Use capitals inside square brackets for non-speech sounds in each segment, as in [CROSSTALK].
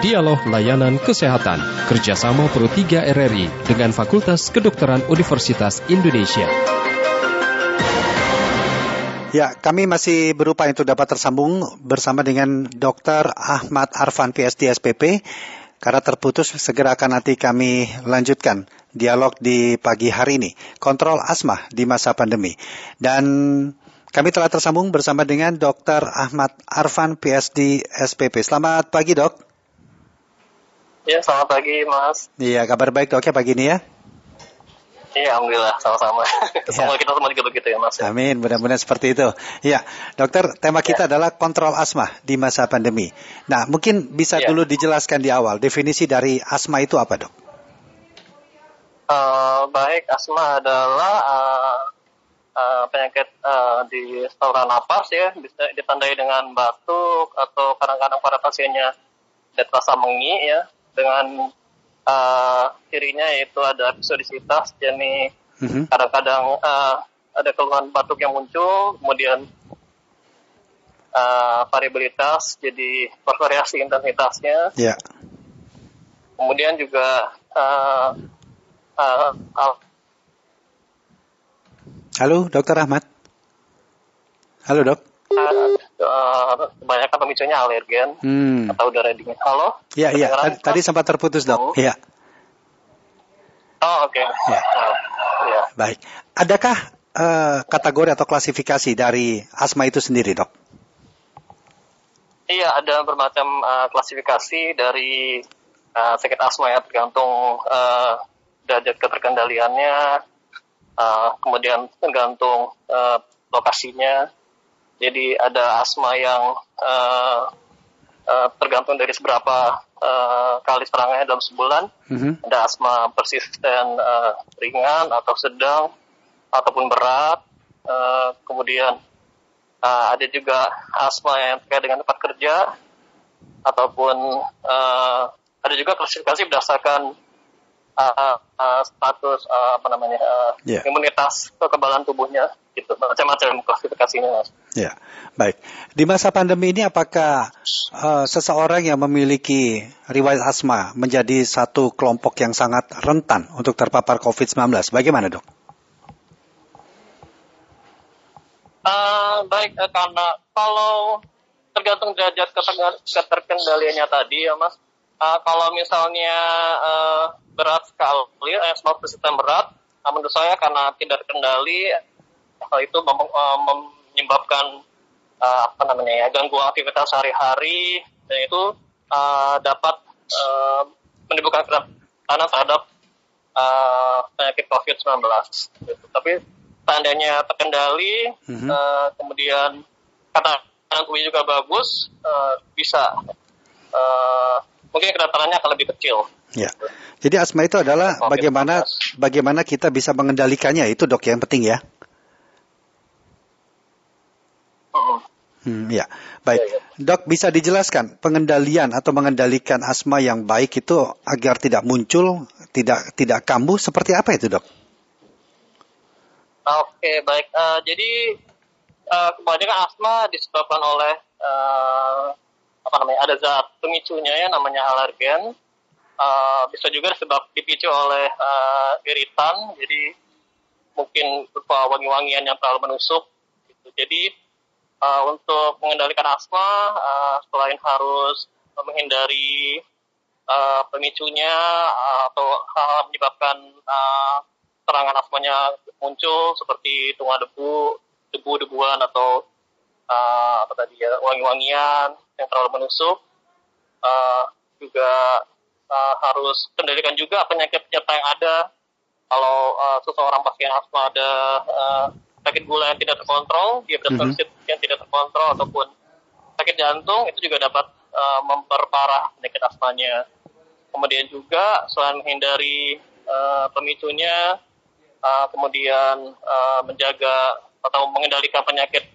Dialog Layanan Kesehatan kerjasama Pro 3 RRI dengan Fakultas Kedokteran Universitas Indonesia. Ya, kami masih berupaya untuk dapat tersambung bersama dengan Dr. Ahmad Arfan PhD SPP. Karena terputus, segera akan nanti kami lanjutkan dialog di pagi hari ini. Kontrol asma di masa pandemi. Dan kami telah tersambung bersama dengan Dr. Ahmad Arfan PhD SPP. Selamat pagi, Dok. Ya, selamat pagi, Mas. Iya, kabar baik, Dok, ya pagi ini ya? Iya, alhamdulillah sama-sama. [LAUGHS] Semoga kita semua juga begitu ya, Mas. Amin, mudah-mudahan seperti itu. Ya, dokter, tema kita ya. adalah kontrol asma di masa pandemi. Nah, mungkin bisa ya. dulu dijelaskan di awal definisi dari asma itu apa, dok? Uh, baik, asma adalah uh, uh, penyakit uh, di saluran napas ya, bisa ditandai dengan batuk atau kadang-kadang para pasiennya terasa mengi ya, dengan uh, cirinya yaitu ada episodisitas, jadi mm-hmm. kadang-kadang uh, ada keluhan batuk yang muncul, kemudian uh, variabilitas, jadi bervariasi intensitasnya. Yeah. Kemudian juga uh, uh, uh, Halo, Dokter Ahmad. Halo, Dok. Uh, kebanyakan pemicunya alergen hmm. atau udara dingin. Halo? Iya, iya. Tadi, tadi sempat terputus, Dok. Iya. Oh, oke. Okay. Ya. Ya. Baik. Adakah uh, kategori atau klasifikasi dari asma itu sendiri, Dok? Iya, ada bermacam uh, klasifikasi dari uh, sakit asma ya tergantung uh, derajat keterkendaliannya, uh, kemudian tergantung uh, lokasinya jadi ada asma yang uh, uh, tergantung dari seberapa uh, kali serangannya dalam sebulan. Mm-hmm. Ada asma persisten uh, ringan atau sedang ataupun berat. Uh, kemudian uh, ada juga asma yang terkait dengan tempat kerja ataupun uh, ada juga klasifikasi berdasarkan uh, uh, status uh, apa namanya uh, yeah. imunitas kekebalan tubuhnya gitu macam-macam klasifikasinya mas. Ya baik. Di masa pandemi ini apakah uh, seseorang yang memiliki riwayat asma menjadi satu kelompok yang sangat rentan untuk terpapar COVID-19 bagaimana dok? Uh, baik uh, karena kalau tergantung derajat keterkendaliannya tadi ya mas. Uh, kalau misalnya uh, berat sekali, eh, smart system berat, uh, menurut saya karena tidak terkendali, hal itu mem uh, menyebabkan uh, apa namanya ya gangguan aktivitas sehari-hari dan itu uh, dapat uh, menimbulkan kerentanan terhadap uh, penyakit COVID-19. Gitu. Tapi tandanya terkendali, mm -hmm. uh, kemudian kata tubuhnya juga bagus, uh, bisa uh, mungkin kedatangannya akan lebih kecil. Ya. Jadi asma itu adalah bagaimana bagaimana kita bisa mengendalikannya itu dok yang penting ya. Hmm, ya, baik. Ya, ya. Dok, bisa dijelaskan pengendalian atau mengendalikan asma yang baik itu agar tidak muncul, tidak tidak kambuh seperti apa itu, dok? Oke, baik. Uh, jadi uh, kebanyakan asma disebabkan oleh uh, apa namanya ada zat pemicunya ya namanya alergen uh, bisa juga sebab dipicu oleh uh, iritan jadi mungkin berupa wangi-wangian yang terlalu menusuk gitu. jadi uh, untuk mengendalikan asma uh, selain harus menghindari uh, pemicunya uh, atau hal-hal menyebabkan uh, serangan asmanya muncul seperti tunga debu debu-debuan atau uh, apa tadi ya wangi-wangian yang terlalu menusuk. Uh, juga uh, harus kendalikan juga penyakit penyerta yang ada. Kalau uh, seseorang pasien asma ada uh, sakit gula yang tidak terkontrol dia mm -hmm. yang tidak terkontrol ataupun sakit jantung itu juga dapat uh, memperparah penyakit asmanya kemudian juga selain menghindari uh, pemicunya uh, kemudian uh, menjaga atau mengendalikan penyakit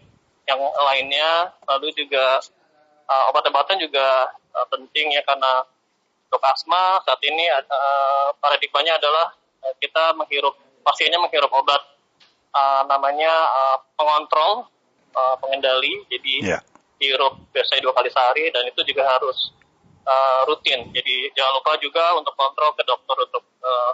yang lainnya lalu juga uh, obat-obatan juga uh, penting ya karena untuk asma saat ini uh, paradigmanya adalah uh, kita menghirup pasiennya menghirup obat uh, namanya uh, pengontrol uh, pengendali jadi yeah. hirup biasanya dua kali sehari dan itu juga harus uh, rutin. Jadi jangan lupa juga untuk kontrol ke dokter untuk uh,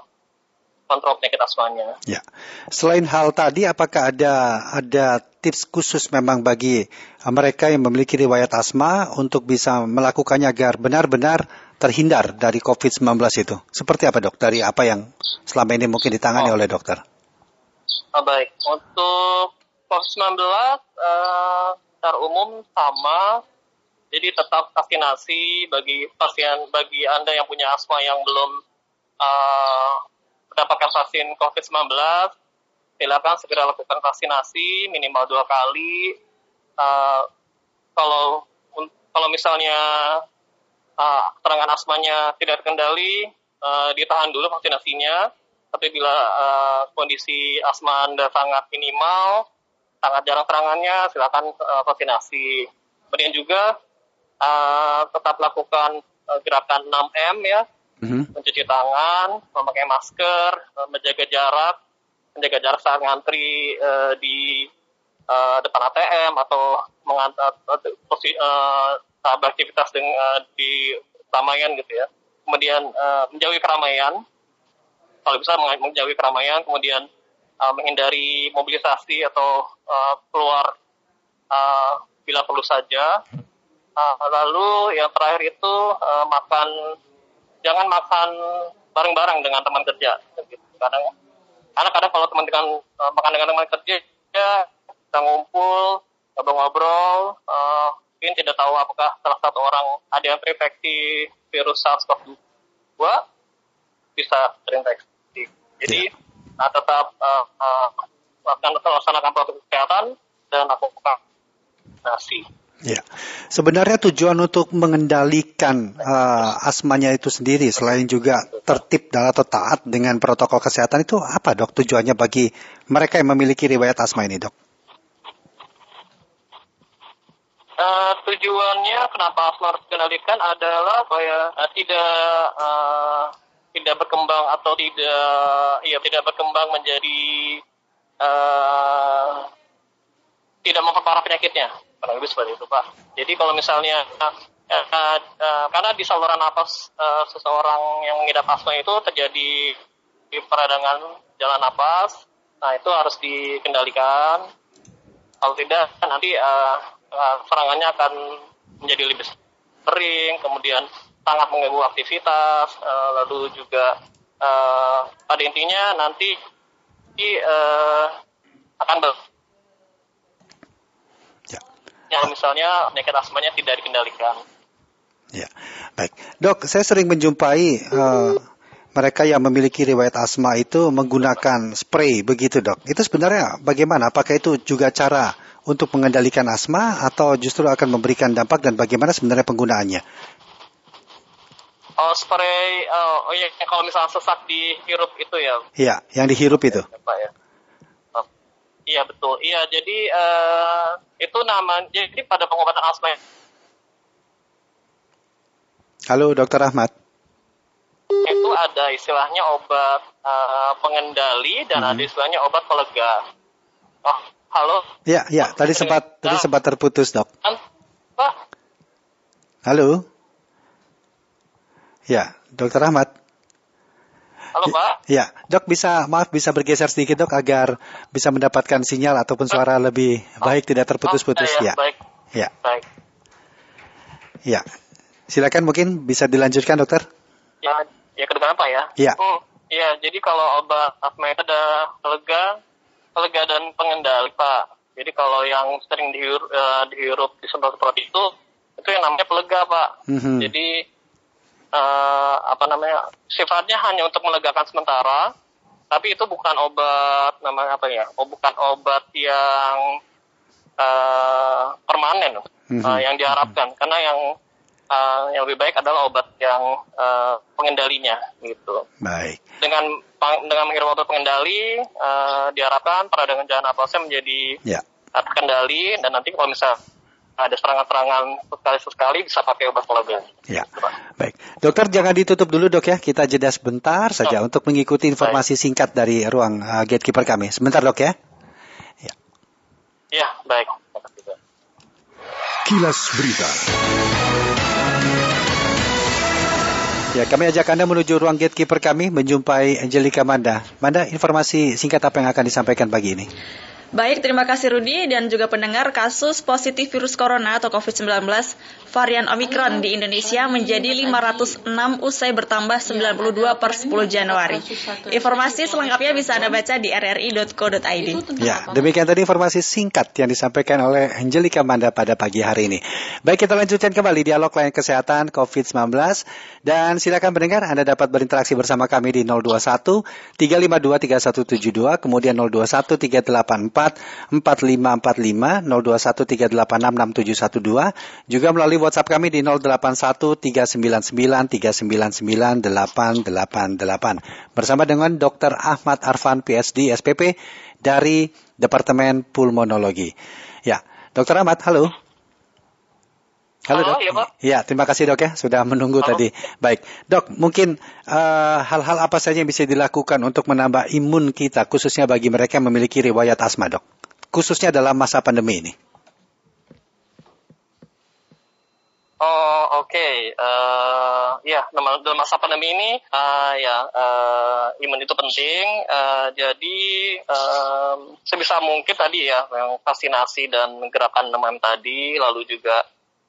kontrol penyakit asmanya. Ya. Selain hal tadi, apakah ada ada tips khusus memang bagi mereka yang memiliki riwayat asma untuk bisa melakukannya agar benar-benar terhindar dari COVID-19 itu? Seperti apa dok? Dari apa yang selama ini mungkin ditangani oh. oleh dokter? Oh, baik, untuk COVID-19 uh, secara umum sama, jadi tetap vaksinasi bagi pasien, bagi anda yang punya asma yang belum uh, mendapatkan vaksin COVID-19, silakan segera lakukan vaksinasi minimal dua kali. Uh, kalau kalau misalnya uh, terangan asmanya tidak terkendali, uh, ditahan dulu vaksinasinya. Tapi bila uh, kondisi asma Anda sangat minimal, sangat jarang terangannya, silakan uh, vaksinasi. Kemudian juga uh, tetap lakukan uh, gerakan 6M ya, mm-hmm. mencuci tangan, memakai masker, uh, menjaga jarak, menjaga jarak saat ngantri uh, di uh, depan ATM atau mengantar uh, uh, beraktivitas dengan uh, di keramaian gitu ya. Kemudian uh, menjauhi keramaian, kalau bisa menjauhi keramaian, kemudian uh, menghindari mobilisasi atau uh, keluar uh, bila perlu saja. Uh, lalu yang terakhir itu uh, makan, jangan makan bareng-bareng dengan teman kerja. Gitu. Kadang, karena kadang kalau teman dengan uh, makan dengan teman kerja, ya, kita ngumpul, ngobrol-ngobrol, uh, mungkin tidak tahu apakah salah satu orang ada yang terinfeksi virus SARS-CoV-2 bisa terinfeksi. Jadi yeah. nah, tetap uh, uh, laksanakan protokol kesehatan dan lakukan nasi. Ya, sebenarnya tujuan untuk mengendalikan uh, asmanya itu sendiri, selain juga tertib dan atau taat dengan protokol kesehatan itu apa dok? Tujuannya bagi mereka yang memiliki riwayat asma ini dok? Uh, tujuannya kenapa asma harus dikendalikan adalah supaya uh, tidak uh, tidak berkembang atau tidak ya tidak berkembang menjadi uh, tidak memperparah penyakitnya. Kurang lebih seperti itu pak. Jadi kalau misalnya uh, uh, uh, karena di saluran nafas uh, seseorang yang mengidap asma itu terjadi di peradangan jalan nafas nah itu harus dikendalikan. Kalau tidak nanti uh, uh, serangannya akan menjadi lebih sering, kemudian sangat mengganggu aktivitas, uh, lalu juga uh, pada intinya nanti uh, akan ber ya. yang misalnya penyakit asmanya tidak dikendalikan. Ya, baik, dok. Saya sering menjumpai uh, mereka yang memiliki riwayat asma itu menggunakan spray, begitu dok. Itu sebenarnya bagaimana? Apakah itu juga cara untuk mengendalikan asma atau justru akan memberikan dampak dan bagaimana sebenarnya penggunaannya? Oh, spray, oh, oh ya, kalau misalnya sesak dihirup itu ya? Iya, yang dihirup itu. Ya, Pak ya. Oh, iya betul. Iya, jadi uh, itu nama, jadi pada pengobatan asma. Halo, Dokter Ahmad. Itu ada istilahnya obat uh, pengendali dan hmm. ada istilahnya obat pelega. Oh, Halo. Ya, ya. Tadi sempat tadi sempat terputus, dok. Pak. Halo. Ya, Dokter Ahmad. Halo Pak. Ya, dok bisa maaf bisa bergeser sedikit dok agar bisa mendapatkan sinyal ataupun suara lebih baik tidak terputus-putus oh, ya. Baik. Ya. Baik. Ya, silakan mungkin bisa dilanjutkan dokter. Ya, ya kedengaran Pak ya. Iya. Hmm, ya, jadi kalau obat asma itu ada lega, lega dan pengendali Pak. Jadi kalau yang sering dihirup, uh, dihirup disemprot-semprot itu, itu yang namanya pelega Pak. Mm-hmm. Jadi uh, apa namanya sifatnya hanya untuk melegakan sementara, tapi itu bukan obat namanya apa ya? Oh bukan obat yang uh, permanen mm-hmm. uh, yang diharapkan, karena yang uh, yang lebih baik adalah obat yang uh, pengendalinya gitu. Baik. Dengan dengan menghirup obat pengendali uh, diharapkan peradangan jalan napasnya menjadi ya. terkendali dan nanti kalau misalnya ada serangan-serangan sekali-sekali bisa pakai obat pelega. Ya, baik. Dokter jangan ditutup dulu dok ya, kita jeda sebentar saja oh. untuk mengikuti informasi baik. singkat dari ruang uh, gatekeeper kami. Sebentar dok ya. Ya, ya baik. Kilas Berita. Ya, kami ajak Anda menuju ruang gatekeeper kami menjumpai Angelika Manda. Manda, informasi singkat apa yang akan disampaikan pagi ini? Baik, terima kasih Rudi dan juga pendengar kasus positif virus corona atau COVID-19 varian Omikron di Indonesia menjadi 506 usai bertambah 92 per 10 Januari. Informasi selengkapnya bisa Anda baca di rri.co.id. Ya, demikian tadi informasi singkat yang disampaikan oleh Angelika Manda pada pagi hari ini. Baik, kita lanjutkan kembali dialog layanan kesehatan COVID-19 dan silakan pendengar Anda dapat berinteraksi bersama kami di 021 352 3172 kemudian 021 384 4545 0213866712 juga melalui WhatsApp kami di 081399399888 bersama dengan Dr. Ahmad Arfan PhD SPP dari Departemen Pulmonologi. Ya, Dr. Ahmad, halo. Halo, Halo dok. ya, Pak. Ya, terima kasih dok ya sudah menunggu Halo. tadi. Baik, dok, mungkin eh, hal-hal apa saja yang bisa dilakukan untuk menambah imun kita, khususnya bagi mereka yang memiliki riwayat asma, dok, khususnya dalam masa pandemi ini. Oh oke, Eh, ya dalam dalam masa pandemi ini eh, ya eh, imun itu penting. Eh, jadi em, sebisa mungkin tadi ya yang vaksinasi dan gerakan 6M tadi, lalu juga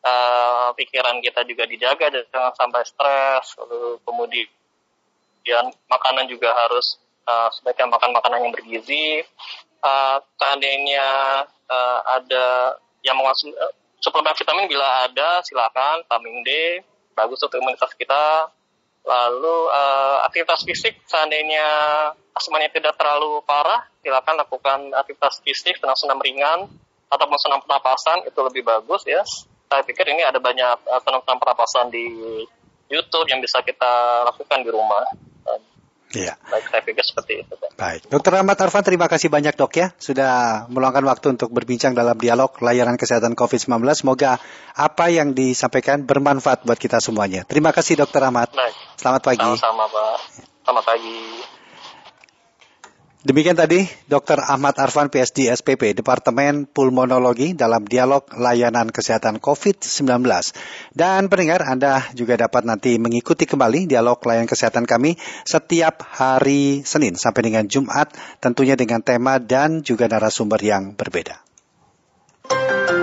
eh, pikiran kita juga dijaga jangan sampai stres. Lalu kemudian makanan juga harus eh, sebaiknya makan makanan yang bergizi. Eh, seandainya eh, ada yang mengonsumsi suplemen vitamin bila ada silakan vitamin D bagus untuk imunitas kita lalu eh, aktivitas fisik seandainya asmanya tidak terlalu parah silakan lakukan aktivitas fisik senam-senam ringan ataupun senam pernapasan itu lebih bagus ya saya pikir ini ada banyak senam-senam pernapasan di YouTube yang bisa kita lakukan di rumah Iya. baik saya pikir seperti itu Pak. Baik, Dokter Ahmad Arfan, terima kasih banyak dok ya sudah meluangkan waktu untuk berbincang dalam dialog layanan kesehatan COVID-19. Semoga apa yang disampaikan bermanfaat buat kita semuanya. Terima kasih Dokter Ahmad. baik Selamat pagi. sama-sama Pak selamat pagi Demikian tadi Dr. Ahmad Arfan PhD SPP Departemen Pulmonologi dalam dialog layanan kesehatan COVID-19. Dan pendengar Anda juga dapat nanti mengikuti kembali dialog layanan kesehatan kami setiap hari Senin sampai dengan Jumat tentunya dengan tema dan juga narasumber yang berbeda.